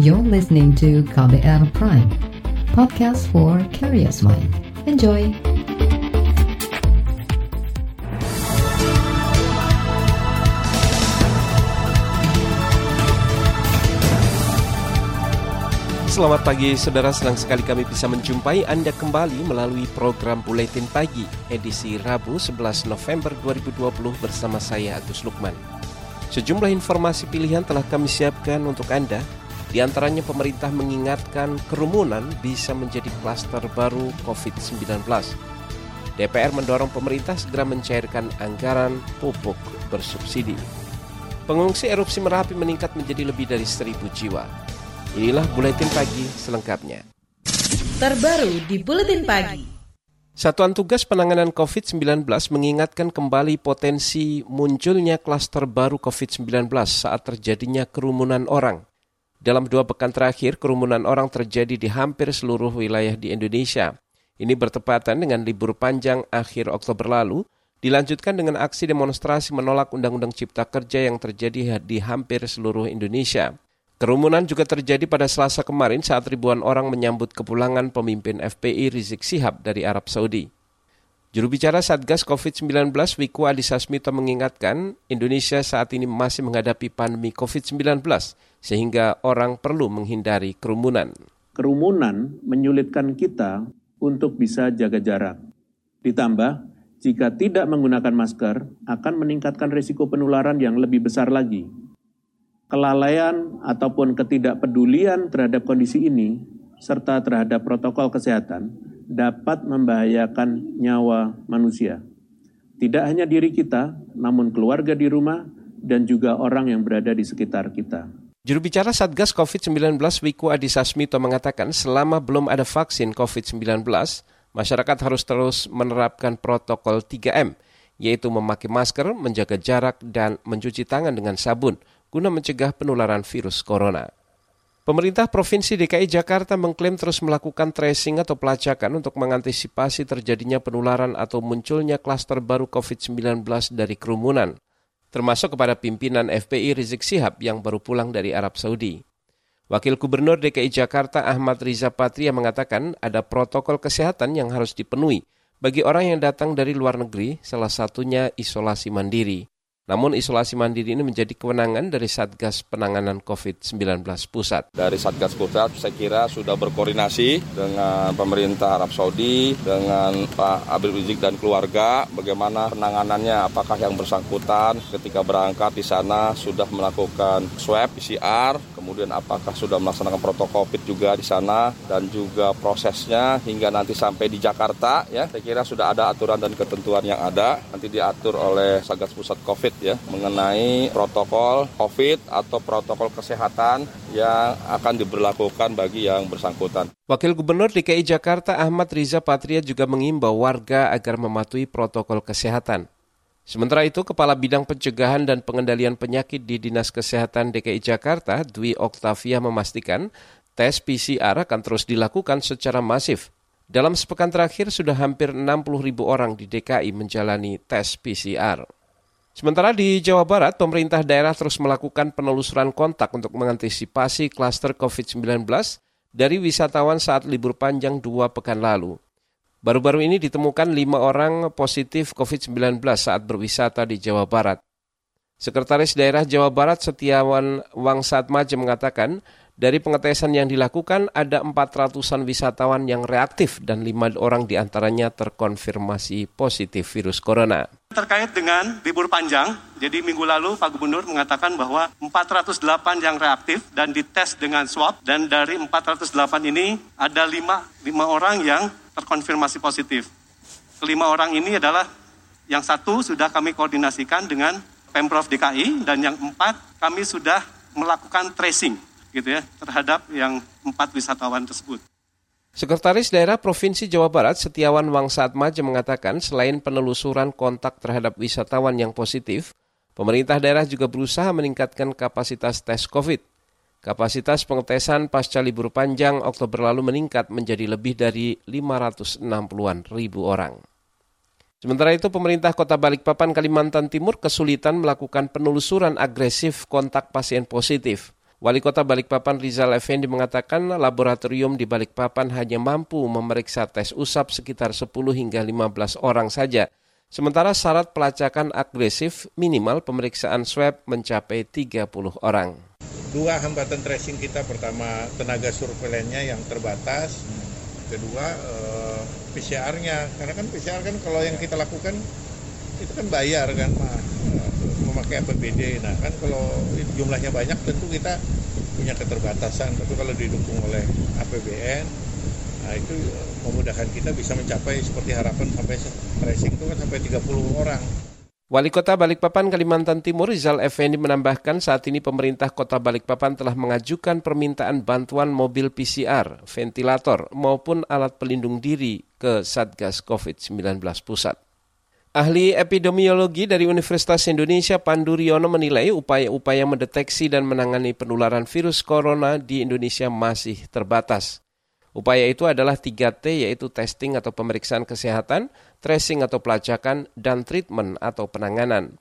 You're listening to KBR Prime, podcast for curious mind. Enjoy! Selamat pagi saudara, senang sekali kami bisa menjumpai Anda kembali melalui program Buletin Pagi edisi Rabu 11 November 2020 bersama saya Agus Lukman. Sejumlah informasi pilihan telah kami siapkan untuk Anda, di antaranya pemerintah mengingatkan kerumunan bisa menjadi klaster baru COVID-19. DPR mendorong pemerintah segera mencairkan anggaran pupuk bersubsidi. Pengungsi erupsi Merapi meningkat menjadi lebih dari seribu jiwa. Inilah Buletin Pagi selengkapnya. Terbaru di Buletin Pagi. Satuan Tugas Penanganan COVID-19 mengingatkan kembali potensi munculnya klaster baru COVID-19 saat terjadinya kerumunan orang. Dalam dua pekan terakhir, kerumunan orang terjadi di hampir seluruh wilayah di Indonesia. Ini bertepatan dengan libur panjang akhir Oktober lalu, dilanjutkan dengan aksi demonstrasi menolak Undang-Undang Cipta Kerja yang terjadi di hampir seluruh Indonesia. Kerumunan juga terjadi pada Selasa kemarin saat ribuan orang menyambut kepulangan pemimpin FPI Rizik Sihab dari Arab Saudi. Juru bicara Satgas COVID-19 Wiku Adhisa Smito mengingatkan Indonesia saat ini masih menghadapi pandemi COVID-19 sehingga orang perlu menghindari kerumunan. Kerumunan menyulitkan kita untuk bisa jaga jarak. Ditambah, jika tidak menggunakan masker akan meningkatkan risiko penularan yang lebih besar lagi kelalaian ataupun ketidakpedulian terhadap kondisi ini serta terhadap protokol kesehatan dapat membahayakan nyawa manusia. Tidak hanya diri kita, namun keluarga di rumah dan juga orang yang berada di sekitar kita. Juru bicara Satgas COVID-19 Wiku Adhisa Smito mengatakan selama belum ada vaksin COVID-19, masyarakat harus terus menerapkan protokol 3M, yaitu memakai masker, menjaga jarak, dan mencuci tangan dengan sabun guna mencegah penularan virus corona. Pemerintah Provinsi DKI Jakarta mengklaim terus melakukan tracing atau pelacakan untuk mengantisipasi terjadinya penularan atau munculnya klaster baru COVID-19 dari kerumunan, termasuk kepada pimpinan FPI Rizik Sihab yang baru pulang dari Arab Saudi. Wakil Gubernur DKI Jakarta Ahmad Riza Patria mengatakan ada protokol kesehatan yang harus dipenuhi bagi orang yang datang dari luar negeri, salah satunya isolasi mandiri. Namun isolasi mandiri ini menjadi kewenangan dari Satgas Penanganan COVID-19 Pusat. Dari Satgas Pusat saya kira sudah berkoordinasi dengan pemerintah Arab Saudi, dengan Pak Abdul Rizik dan keluarga, bagaimana penanganannya, apakah yang bersangkutan ketika berangkat di sana sudah melakukan swab PCR, kemudian apakah sudah melaksanakan protokol COVID juga di sana, dan juga prosesnya hingga nanti sampai di Jakarta, ya saya kira sudah ada aturan dan ketentuan yang ada, nanti diatur oleh Satgas Pusat COVID ya mengenai protokol COVID atau protokol kesehatan yang akan diberlakukan bagi yang bersangkutan. Wakil Gubernur DKI Jakarta Ahmad Riza Patria juga mengimbau warga agar mematuhi protokol kesehatan. Sementara itu, Kepala Bidang Pencegahan dan Pengendalian Penyakit di Dinas Kesehatan DKI Jakarta, Dwi Oktavia memastikan tes PCR akan terus dilakukan secara masif. Dalam sepekan terakhir, sudah hampir 60 ribu orang di DKI menjalani tes PCR. Sementara di Jawa Barat, pemerintah daerah terus melakukan penelusuran kontak untuk mengantisipasi klaster COVID-19 dari wisatawan saat libur panjang dua pekan lalu. Baru-baru ini ditemukan lima orang positif COVID-19 saat berwisata di Jawa Barat. Sekretaris Daerah Jawa Barat Setiawan Wangsatmaja mengatakan, dari pengetesan yang dilakukan ada 400-an wisatawan yang reaktif dan lima orang di antaranya terkonfirmasi positif virus corona. Terkait dengan libur panjang, jadi minggu lalu Pak Gubernur mengatakan bahwa 408 yang reaktif dan dites dengan swab dan dari 408 ini ada 5, 5 orang yang terkonfirmasi positif. Kelima orang ini adalah yang satu sudah kami koordinasikan dengan Pemprov DKI dan yang empat kami sudah melakukan tracing gitu ya terhadap yang empat wisatawan tersebut. Sekretaris Daerah Provinsi Jawa Barat Setiawan Wangsatmaja mengatakan selain penelusuran kontak terhadap wisatawan yang positif, pemerintah daerah juga berusaha meningkatkan kapasitas tes COVID. Kapasitas pengetesan pasca libur panjang Oktober lalu meningkat menjadi lebih dari 560-an ribu orang. Sementara itu, pemerintah kota Balikpapan, Kalimantan Timur kesulitan melakukan penelusuran agresif kontak pasien positif. Wali Kota Balikpapan Rizal Effendi mengatakan laboratorium di Balikpapan hanya mampu memeriksa tes usap sekitar 10 hingga 15 orang saja. Sementara syarat pelacakan agresif minimal pemeriksaan swab mencapai 30 orang. Dua hambatan tracing kita pertama tenaga surveilannya yang terbatas, kedua eh, PCR-nya karena kan PCR kan kalau yang kita lakukan itu kan bayar kan memakai APBD. Nah kan kalau jumlahnya banyak tentu kita punya keterbatasan. Tapi kalau didukung oleh APBN, nah itu memudahkan kita bisa mencapai seperti harapan sampai tracing itu kan sampai 30 orang. Wali Kota Balikpapan Kalimantan Timur Rizal Effendi menambahkan saat ini pemerintah Kota Balikpapan telah mengajukan permintaan bantuan mobil PCR, ventilator maupun alat pelindung diri ke Satgas COVID-19 pusat. Ahli epidemiologi dari Universitas Indonesia Pandu Riono menilai upaya-upaya mendeteksi dan menangani penularan virus corona di Indonesia masih terbatas. Upaya itu adalah 3T yaitu testing atau pemeriksaan kesehatan, tracing atau pelacakan, dan treatment atau penanganan.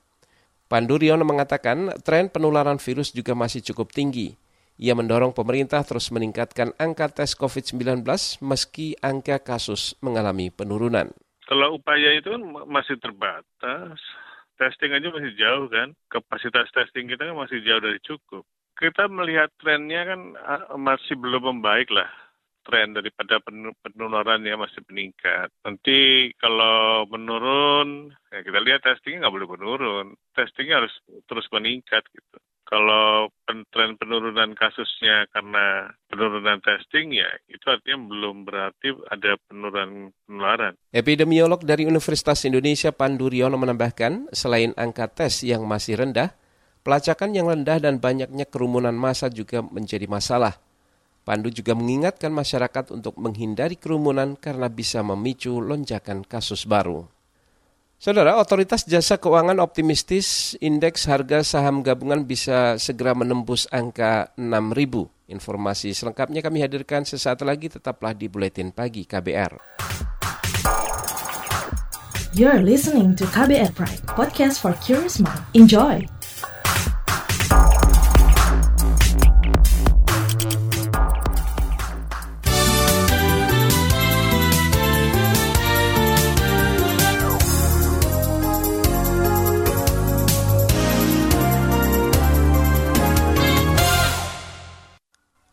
Pandu Riono mengatakan tren penularan virus juga masih cukup tinggi. Ia mendorong pemerintah terus meningkatkan angka tes COVID-19 meski angka kasus mengalami penurunan. Kalau upaya itu kan masih terbatas. Testing aja masih jauh kan. Kapasitas testing kita kan masih jauh dari cukup. Kita melihat trennya kan masih belum membaik lah tren daripada penularannya masih meningkat. Nanti kalau menurun, ya kita lihat testingnya nggak boleh menurun. Testingnya harus terus meningkat gitu. Kalau tren penurunan kasusnya karena penurunan testing ya itu artinya belum berarti ada penurunan penularan. Epidemiolog dari Universitas Indonesia Pandu Riono menambahkan, selain angka tes yang masih rendah, pelacakan yang rendah dan banyaknya kerumunan massa juga menjadi masalah. Pandu juga mengingatkan masyarakat untuk menghindari kerumunan karena bisa memicu lonjakan kasus baru. Saudara, Otoritas Jasa Keuangan optimistis indeks harga saham gabungan bisa segera menembus angka 6.000. Informasi selengkapnya kami hadirkan sesaat lagi, tetaplah di Buletin Pagi KBR. You're listening to KBR Pride, podcast for curious mind. Enjoy!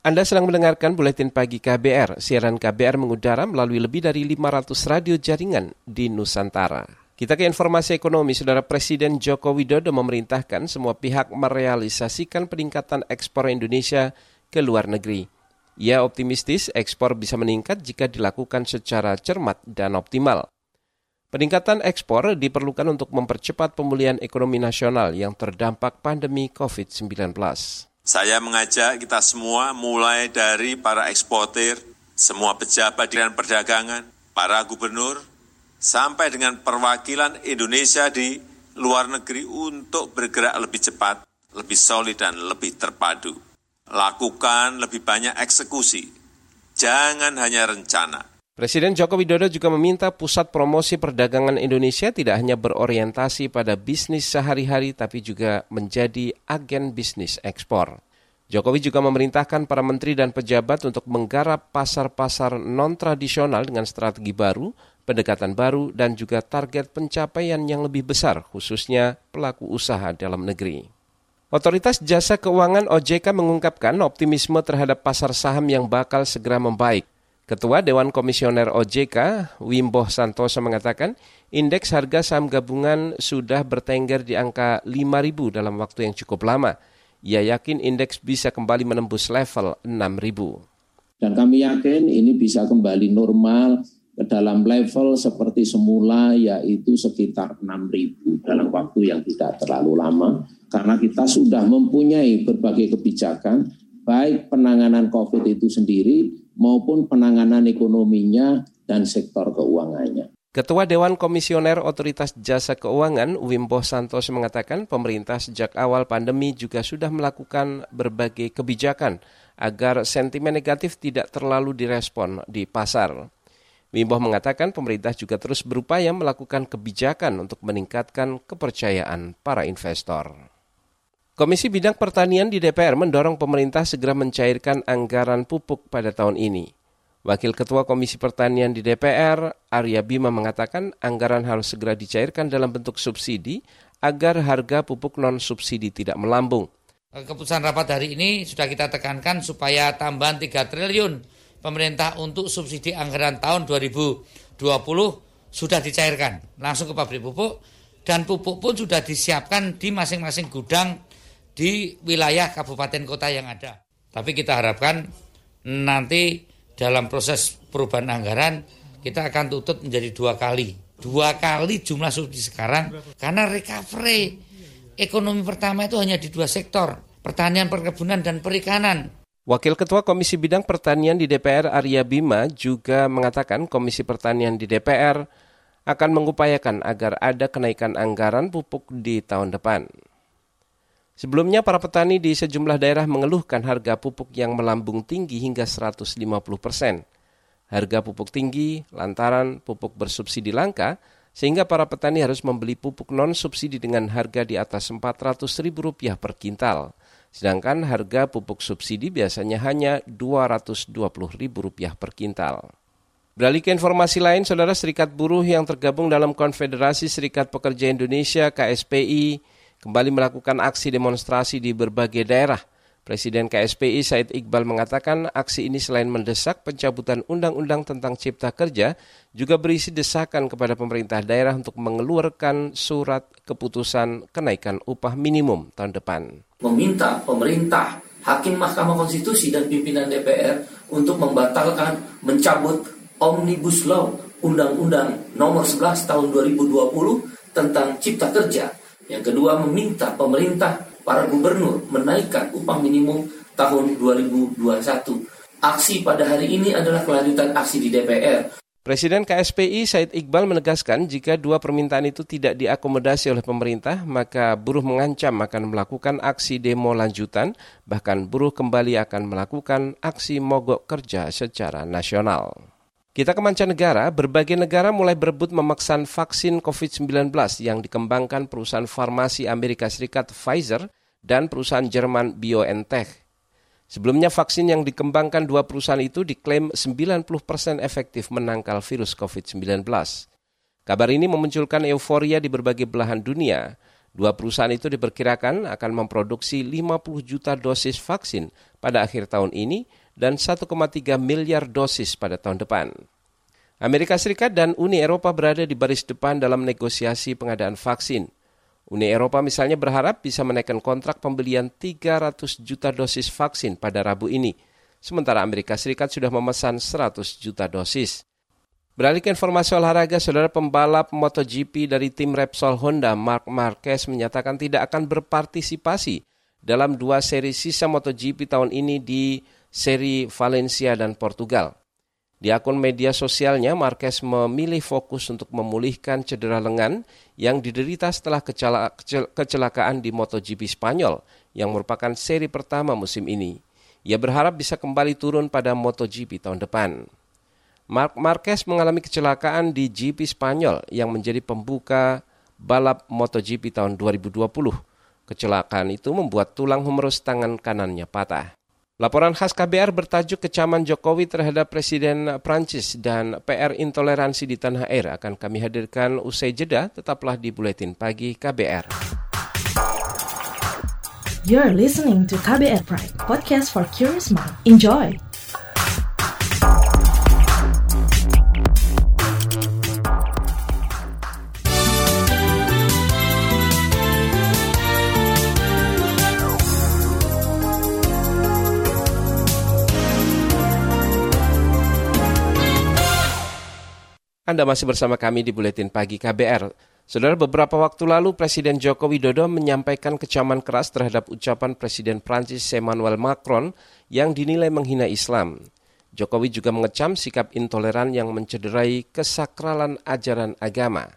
Anda sedang mendengarkan Buletin Pagi KBR. Siaran KBR mengudara melalui lebih dari 500 radio jaringan di Nusantara. Kita ke informasi ekonomi, Saudara Presiden Joko Widodo memerintahkan semua pihak merealisasikan peningkatan ekspor Indonesia ke luar negeri. Ia optimistis ekspor bisa meningkat jika dilakukan secara cermat dan optimal. Peningkatan ekspor diperlukan untuk mempercepat pemulihan ekonomi nasional yang terdampak pandemi COVID-19. Saya mengajak kita semua mulai dari para eksportir, semua pejabat dan perdagangan, para gubernur, sampai dengan perwakilan Indonesia di luar negeri untuk bergerak lebih cepat, lebih solid, dan lebih terpadu. Lakukan lebih banyak eksekusi, jangan hanya rencana. Presiden Joko Widodo juga meminta pusat promosi perdagangan Indonesia tidak hanya berorientasi pada bisnis sehari-hari tapi juga menjadi agen bisnis ekspor. Jokowi juga memerintahkan para menteri dan pejabat untuk menggarap pasar-pasar non-tradisional dengan strategi baru, pendekatan baru, dan juga target pencapaian yang lebih besar, khususnya pelaku usaha dalam negeri. Otoritas Jasa Keuangan OJK mengungkapkan optimisme terhadap pasar saham yang bakal segera membaik. Ketua Dewan Komisioner OJK, Wimbo Santoso mengatakan, indeks harga saham gabungan sudah bertengger di angka 5.000 dalam waktu yang cukup lama. Ia yakin indeks bisa kembali menembus level 6.000. Dan kami yakin ini bisa kembali normal ke dalam level seperti semula yaitu sekitar 6.000 dalam waktu yang tidak terlalu lama karena kita sudah mempunyai berbagai kebijakan baik penanganan COVID itu sendiri maupun penanganan ekonominya dan sektor keuangannya. Ketua Dewan Komisioner Otoritas Jasa Keuangan, Wimbo Santos mengatakan pemerintah sejak awal pandemi juga sudah melakukan berbagai kebijakan agar sentimen negatif tidak terlalu direspon di pasar. Wimbo mengatakan pemerintah juga terus berupaya melakukan kebijakan untuk meningkatkan kepercayaan para investor. Komisi Bidang Pertanian di DPR mendorong pemerintah segera mencairkan anggaran pupuk pada tahun ini. Wakil Ketua Komisi Pertanian di DPR, Arya Bima mengatakan anggaran harus segera dicairkan dalam bentuk subsidi agar harga pupuk non-subsidi tidak melambung. Keputusan rapat hari ini sudah kita tekankan supaya tambahan 3 triliun pemerintah untuk subsidi anggaran tahun 2020 sudah dicairkan langsung ke pabrik pupuk dan pupuk pun sudah disiapkan di masing-masing gudang di wilayah kabupaten kota yang ada. Tapi kita harapkan nanti dalam proses perubahan anggaran kita akan tutup menjadi dua kali. Dua kali jumlah subsidi sekarang karena recovery ekonomi pertama itu hanya di dua sektor, pertanian, perkebunan, dan perikanan. Wakil Ketua Komisi Bidang Pertanian di DPR Arya Bima juga mengatakan Komisi Pertanian di DPR akan mengupayakan agar ada kenaikan anggaran pupuk di tahun depan. Sebelumnya para petani di sejumlah daerah mengeluhkan harga pupuk yang melambung tinggi hingga 150 persen. Harga pupuk tinggi lantaran pupuk bersubsidi langka, sehingga para petani harus membeli pupuk non-subsidi dengan harga di atas Rp400.000 per kintal. Sedangkan harga pupuk subsidi biasanya hanya Rp220.000 per kintal. Beralih ke informasi lain, Saudara Serikat Buruh yang tergabung dalam Konfederasi Serikat Pekerja Indonesia KSPI kembali melakukan aksi demonstrasi di berbagai daerah. Presiden KSPI Said Iqbal mengatakan aksi ini selain mendesak pencabutan undang-undang tentang cipta kerja, juga berisi desakan kepada pemerintah daerah untuk mengeluarkan surat keputusan kenaikan upah minimum tahun depan. Meminta pemerintah, hakim Mahkamah Konstitusi dan pimpinan DPR untuk membatalkan, mencabut Omnibus Law Undang-Undang Nomor 11 Tahun 2020 tentang Cipta Kerja yang kedua, meminta pemerintah para gubernur menaikkan upah minimum tahun 2021. Aksi pada hari ini adalah kelanjutan aksi di DPR. Presiden KSPI Said Iqbal menegaskan jika dua permintaan itu tidak diakomodasi oleh pemerintah, maka buruh mengancam akan melakukan aksi demo lanjutan, bahkan buruh kembali akan melakukan aksi mogok kerja secara nasional. Kita ke mancanegara, berbagai negara mulai berebut memaksan vaksin COVID-19 yang dikembangkan perusahaan farmasi Amerika Serikat Pfizer dan perusahaan Jerman BioNTech. Sebelumnya vaksin yang dikembangkan dua perusahaan itu diklaim 90% efektif menangkal virus COVID-19. Kabar ini memunculkan euforia di berbagai belahan dunia. Dua perusahaan itu diperkirakan akan memproduksi 50 juta dosis vaksin pada akhir tahun ini dan 1,3 miliar dosis pada tahun depan. Amerika Serikat dan Uni Eropa berada di baris depan dalam negosiasi pengadaan vaksin. Uni Eropa misalnya berharap bisa menaikkan kontrak pembelian 300 juta dosis vaksin pada Rabu ini, sementara Amerika Serikat sudah memesan 100 juta dosis. Beralih ke informasi olahraga, saudara pembalap MotoGP dari tim Repsol Honda, Mark Marquez, menyatakan tidak akan berpartisipasi dalam dua seri sisa MotoGP tahun ini di seri Valencia dan Portugal. Di akun media sosialnya, Marquez memilih fokus untuk memulihkan cedera lengan yang diderita setelah kecelakaan di MotoGP Spanyol yang merupakan seri pertama musim ini. Ia berharap bisa kembali turun pada MotoGP tahun depan. Mark Marquez mengalami kecelakaan di GP Spanyol yang menjadi pembuka balap MotoGP tahun 2020. Kecelakaan itu membuat tulang humerus tangan kanannya patah. Laporan khas KBR bertajuk kecaman Jokowi terhadap Presiden Prancis dan PR intoleransi di tanah air akan kami hadirkan usai jeda, tetaplah di Buletin Pagi KBR. You're listening to KBR Pride, podcast for curious mind. Enjoy! Anda masih bersama kami di Buletin Pagi KBR. Saudara, beberapa waktu lalu Presiden Joko Widodo menyampaikan kecaman keras terhadap ucapan Presiden Prancis Emmanuel Macron yang dinilai menghina Islam. Jokowi juga mengecam sikap intoleran yang mencederai kesakralan ajaran agama.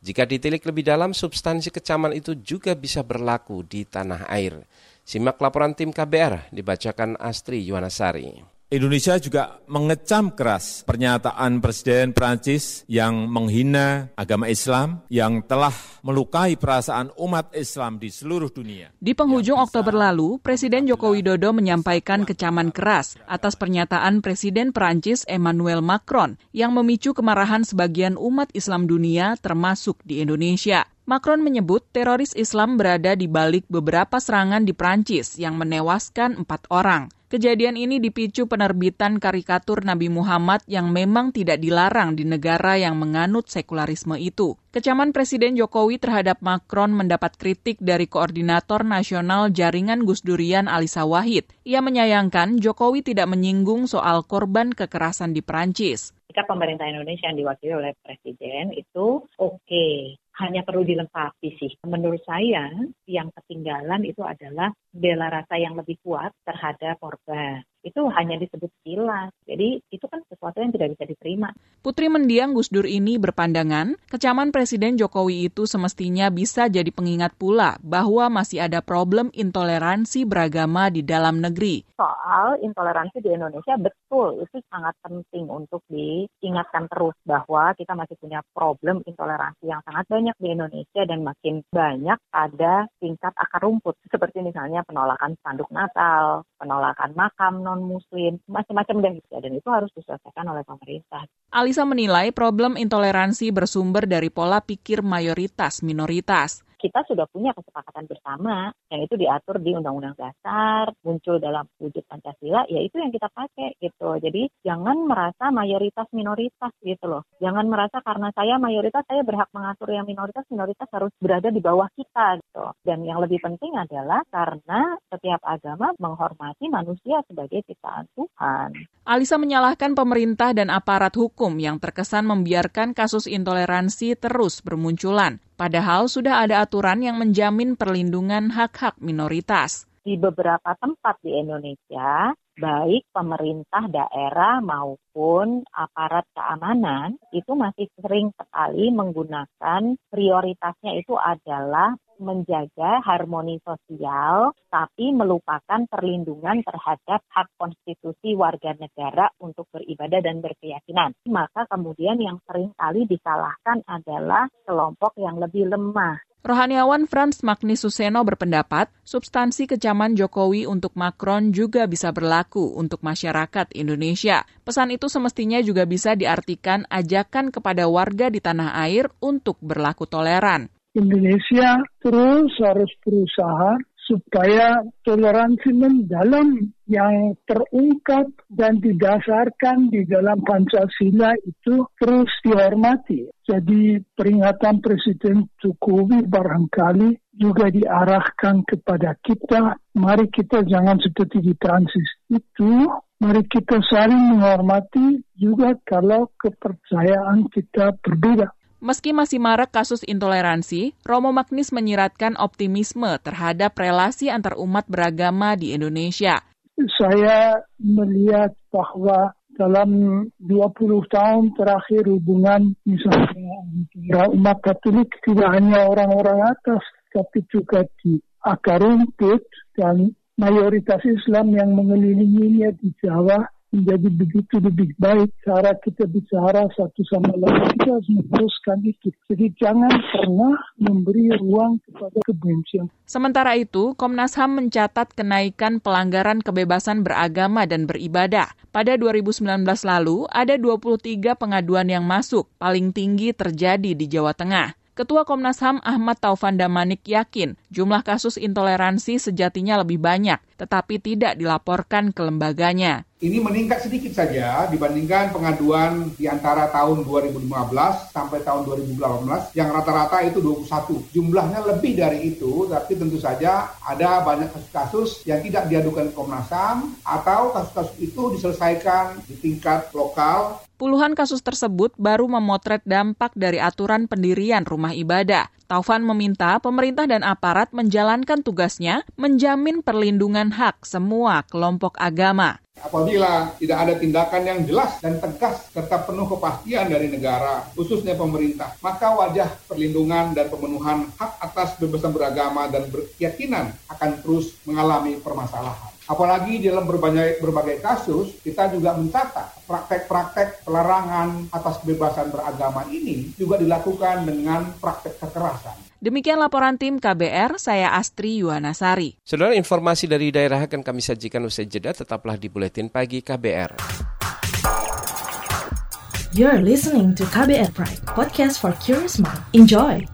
Jika ditilik lebih dalam, substansi kecaman itu juga bisa berlaku di tanah air. Simak laporan tim KBR dibacakan Astri Yuwanasari. Indonesia juga mengecam keras pernyataan Presiden Prancis yang menghina agama Islam yang telah melukai perasaan umat Islam di seluruh dunia. Di penghujung Oktober lalu, Presiden Joko Widodo menyampaikan kecaman keras atas pernyataan Presiden Prancis Emmanuel Macron yang memicu kemarahan sebagian umat Islam dunia termasuk di Indonesia. Macron menyebut teroris Islam berada di balik beberapa serangan di Prancis yang menewaskan empat orang. Kejadian ini dipicu penerbitan karikatur Nabi Muhammad yang memang tidak dilarang di negara yang menganut sekularisme itu. Kecaman Presiden Jokowi terhadap Macron mendapat kritik dari Koordinator Nasional Jaringan Gus Durian Alisa Wahid. Ia menyayangkan Jokowi tidak menyinggung soal korban kekerasan di Prancis. Jika pemerintah Indonesia yang diwakili oleh Presiden itu oke, okay hanya perlu dilengkapi sih. Menurut saya yang ketinggalan itu adalah bela rasa yang lebih kuat terhadap korban itu hanya disebut kilas. Jadi itu kan sesuatu yang tidak bisa diterima. Putri mendiang Gus Dur ini berpandangan, kecaman Presiden Jokowi itu semestinya bisa jadi pengingat pula bahwa masih ada problem intoleransi beragama di dalam negeri. Soal intoleransi di Indonesia betul, itu sangat penting untuk diingatkan terus bahwa kita masih punya problem intoleransi yang sangat banyak di Indonesia dan makin banyak pada tingkat akar rumput. Seperti misalnya penolakan spanduk Natal, penolakan makam non-muslim, macam-macam dan gitu. Dan itu harus diselesaikan oleh pemerintah. Alisa menilai problem intoleransi bersumber dari pola pikir mayoritas minoritas kita sudah punya kesepakatan bersama yang itu diatur di Undang-Undang Dasar, muncul dalam wujud Pancasila, ya itu yang kita pakai gitu. Jadi jangan merasa mayoritas minoritas gitu loh. Jangan merasa karena saya mayoritas saya berhak mengatur yang minoritas, minoritas harus berada di bawah kita gitu. Dan yang lebih penting adalah karena setiap agama menghormati manusia sebagai ciptaan Tuhan. Alisa menyalahkan pemerintah dan aparat hukum yang terkesan membiarkan kasus intoleransi terus bermunculan. Padahal sudah ada aturan yang menjamin perlindungan hak-hak minoritas. Di beberapa tempat di Indonesia, baik pemerintah daerah maupun aparat keamanan itu masih sering sekali menggunakan prioritasnya itu adalah menjaga harmoni sosial, tapi melupakan perlindungan terhadap hak konstitusi warga negara untuk beribadah dan berkeyakinan. Maka kemudian yang sering kali disalahkan adalah kelompok yang lebih lemah. Rohaniawan Frans Magni Suseno berpendapat, substansi kecaman Jokowi untuk Macron juga bisa berlaku untuk masyarakat Indonesia. Pesan itu semestinya juga bisa diartikan ajakan kepada warga di tanah air untuk berlaku toleran. Indonesia terus harus berusaha supaya toleransi mendalam yang terungkap dan didasarkan di dalam Pancasila itu terus dihormati. Jadi peringatan Presiden Jokowi barangkali juga diarahkan kepada kita, mari kita jangan seperti di Prancis itu, mari kita saling menghormati juga kalau kepercayaan kita berbeda. Meski masih marak kasus intoleransi, Romo Magnis menyiratkan optimisme terhadap relasi antar umat beragama di Indonesia. Saya melihat bahwa dalam 20 tahun terakhir hubungan misalnya antara umat Katolik tidak hanya orang-orang atas, tapi juga di akar rumput dan mayoritas Islam yang mengelilinginya di Jawa menjadi begitu lebih baik cara kita bicara satu sama lain. Kita harus meneruskan itu. Jadi jangan pernah memberi ruang kepada kebencian. Sementara itu Komnas HAM mencatat kenaikan pelanggaran kebebasan beragama dan beribadah. Pada 2019 lalu ada 23 pengaduan yang masuk. Paling tinggi terjadi di Jawa Tengah. Ketua Komnas HAM Ahmad Taufan Damanik yakin jumlah kasus intoleransi sejatinya lebih banyak, tetapi tidak dilaporkan ke lembaganya. Ini meningkat sedikit saja dibandingkan pengaduan di antara tahun 2015 sampai tahun 2018 yang rata-rata itu 21. Jumlahnya lebih dari itu, tapi tentu saja ada banyak kasus-kasus yang tidak diadukan Komnas HAM atau kasus-kasus itu diselesaikan di tingkat lokal. Puluhan kasus tersebut baru memotret dampak dari aturan pendirian rumah ibadah. Taufan meminta pemerintah dan aparat menjalankan tugasnya menjamin perlindungan hak semua kelompok agama. Apabila tidak ada tindakan yang jelas dan tegas serta penuh kepastian dari negara, khususnya pemerintah, maka wajah perlindungan dan pemenuhan hak atas kebebasan beragama dan berkeyakinan akan terus mengalami permasalahan. Apalagi dalam berbagai, berbagai kasus, kita juga mencatat praktek-praktek pelarangan atas kebebasan beragama ini juga dilakukan dengan praktek kekerasan. Demikian laporan tim KBR, saya Astri Yuwanasari. Saudara, informasi dari daerah akan kami sajikan usai jeda, tetaplah di Buletin Pagi KBR. You're listening to KBR Pride, podcast for curious mind. Enjoy!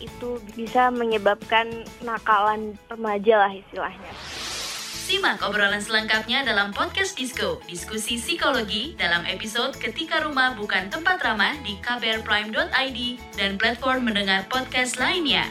itu bisa menyebabkan nakalan remaja lah istilahnya. Simak obrolan selengkapnya dalam podcast Disco, diskusi psikologi dalam episode Ketika Rumah Bukan Tempat Ramah di kbrprime.id dan platform mendengar podcast lainnya.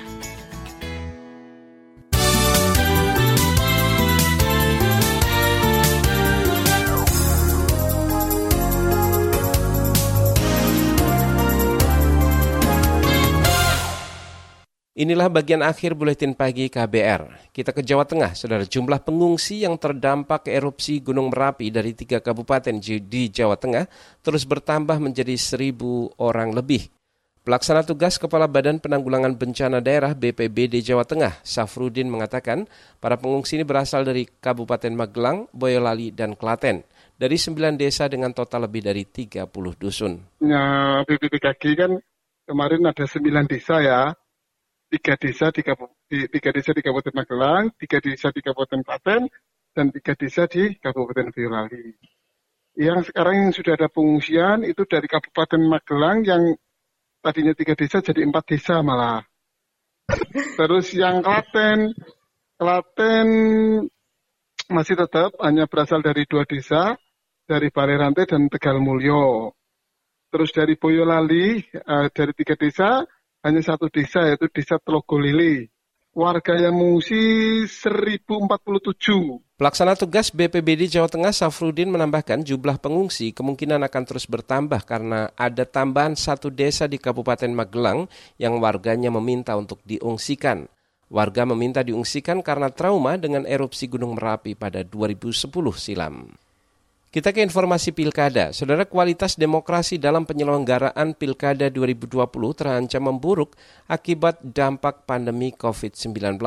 Inilah bagian akhir buletin pagi KBR. Kita ke Jawa Tengah, saudara. Jumlah pengungsi yang terdampak erupsi Gunung Merapi dari tiga kabupaten di Jawa Tengah terus bertambah menjadi seribu orang lebih. Pelaksana tugas Kepala Badan Penanggulangan Bencana Daerah BPBD Jawa Tengah, Safrudin mengatakan para pengungsi ini berasal dari Kabupaten Magelang, Boyolali, dan Klaten. Dari sembilan desa dengan total lebih dari 30 dusun. Ya, BPBKG kan kemarin ada sembilan desa ya, tiga desa di, tiga desa di Kabupaten Magelang, tiga desa di Kabupaten Klaten, dan tiga desa di Kabupaten Boyolali. Yang sekarang yang sudah ada pengungsian itu dari Kabupaten Magelang yang tadinya tiga desa jadi empat desa malah. Terus yang Klaten, Klaten masih tetap hanya berasal dari dua desa, dari Balai Rantai dan Tegal Mulyo. Terus dari Boyolali, uh, dari tiga desa, hanya satu desa yaitu desa Telogolili. Warga yang mengungsi 1047. Pelaksana tugas BPBD Jawa Tengah Safrudin menambahkan jumlah pengungsi kemungkinan akan terus bertambah karena ada tambahan satu desa di Kabupaten Magelang yang warganya meminta untuk diungsikan. Warga meminta diungsikan karena trauma dengan erupsi Gunung Merapi pada 2010 silam. Kita ke informasi pilkada. Saudara kualitas demokrasi dalam penyelenggaraan pilkada 2020 terancam memburuk akibat dampak pandemi COVID-19.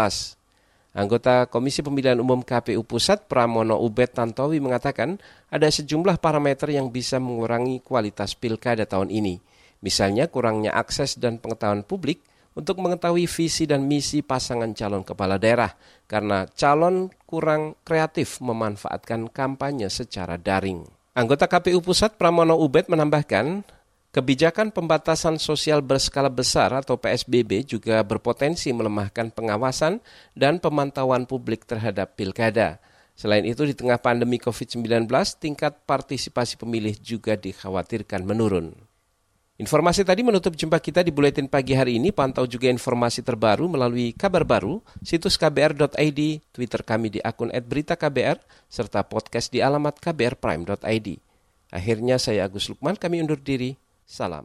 Anggota Komisi Pemilihan Umum KPU Pusat Pramono Ubed Tantowi mengatakan ada sejumlah parameter yang bisa mengurangi kualitas pilkada tahun ini. Misalnya kurangnya akses dan pengetahuan publik, untuk mengetahui visi dan misi pasangan calon kepala daerah karena calon kurang kreatif memanfaatkan kampanye secara daring. Anggota KPU Pusat Pramono Ubed menambahkan, kebijakan pembatasan sosial berskala besar atau PSBB juga berpotensi melemahkan pengawasan dan pemantauan publik terhadap pilkada. Selain itu, di tengah pandemi COVID-19, tingkat partisipasi pemilih juga dikhawatirkan menurun. Informasi tadi menutup jumpa kita di Buletin Pagi hari ini. Pantau juga informasi terbaru melalui kabar baru, situs kbr.id, Twitter kami di akun @beritaKBR, serta podcast di alamat kbrprime.id. Akhirnya saya Agus Lukman, kami undur diri. Salam.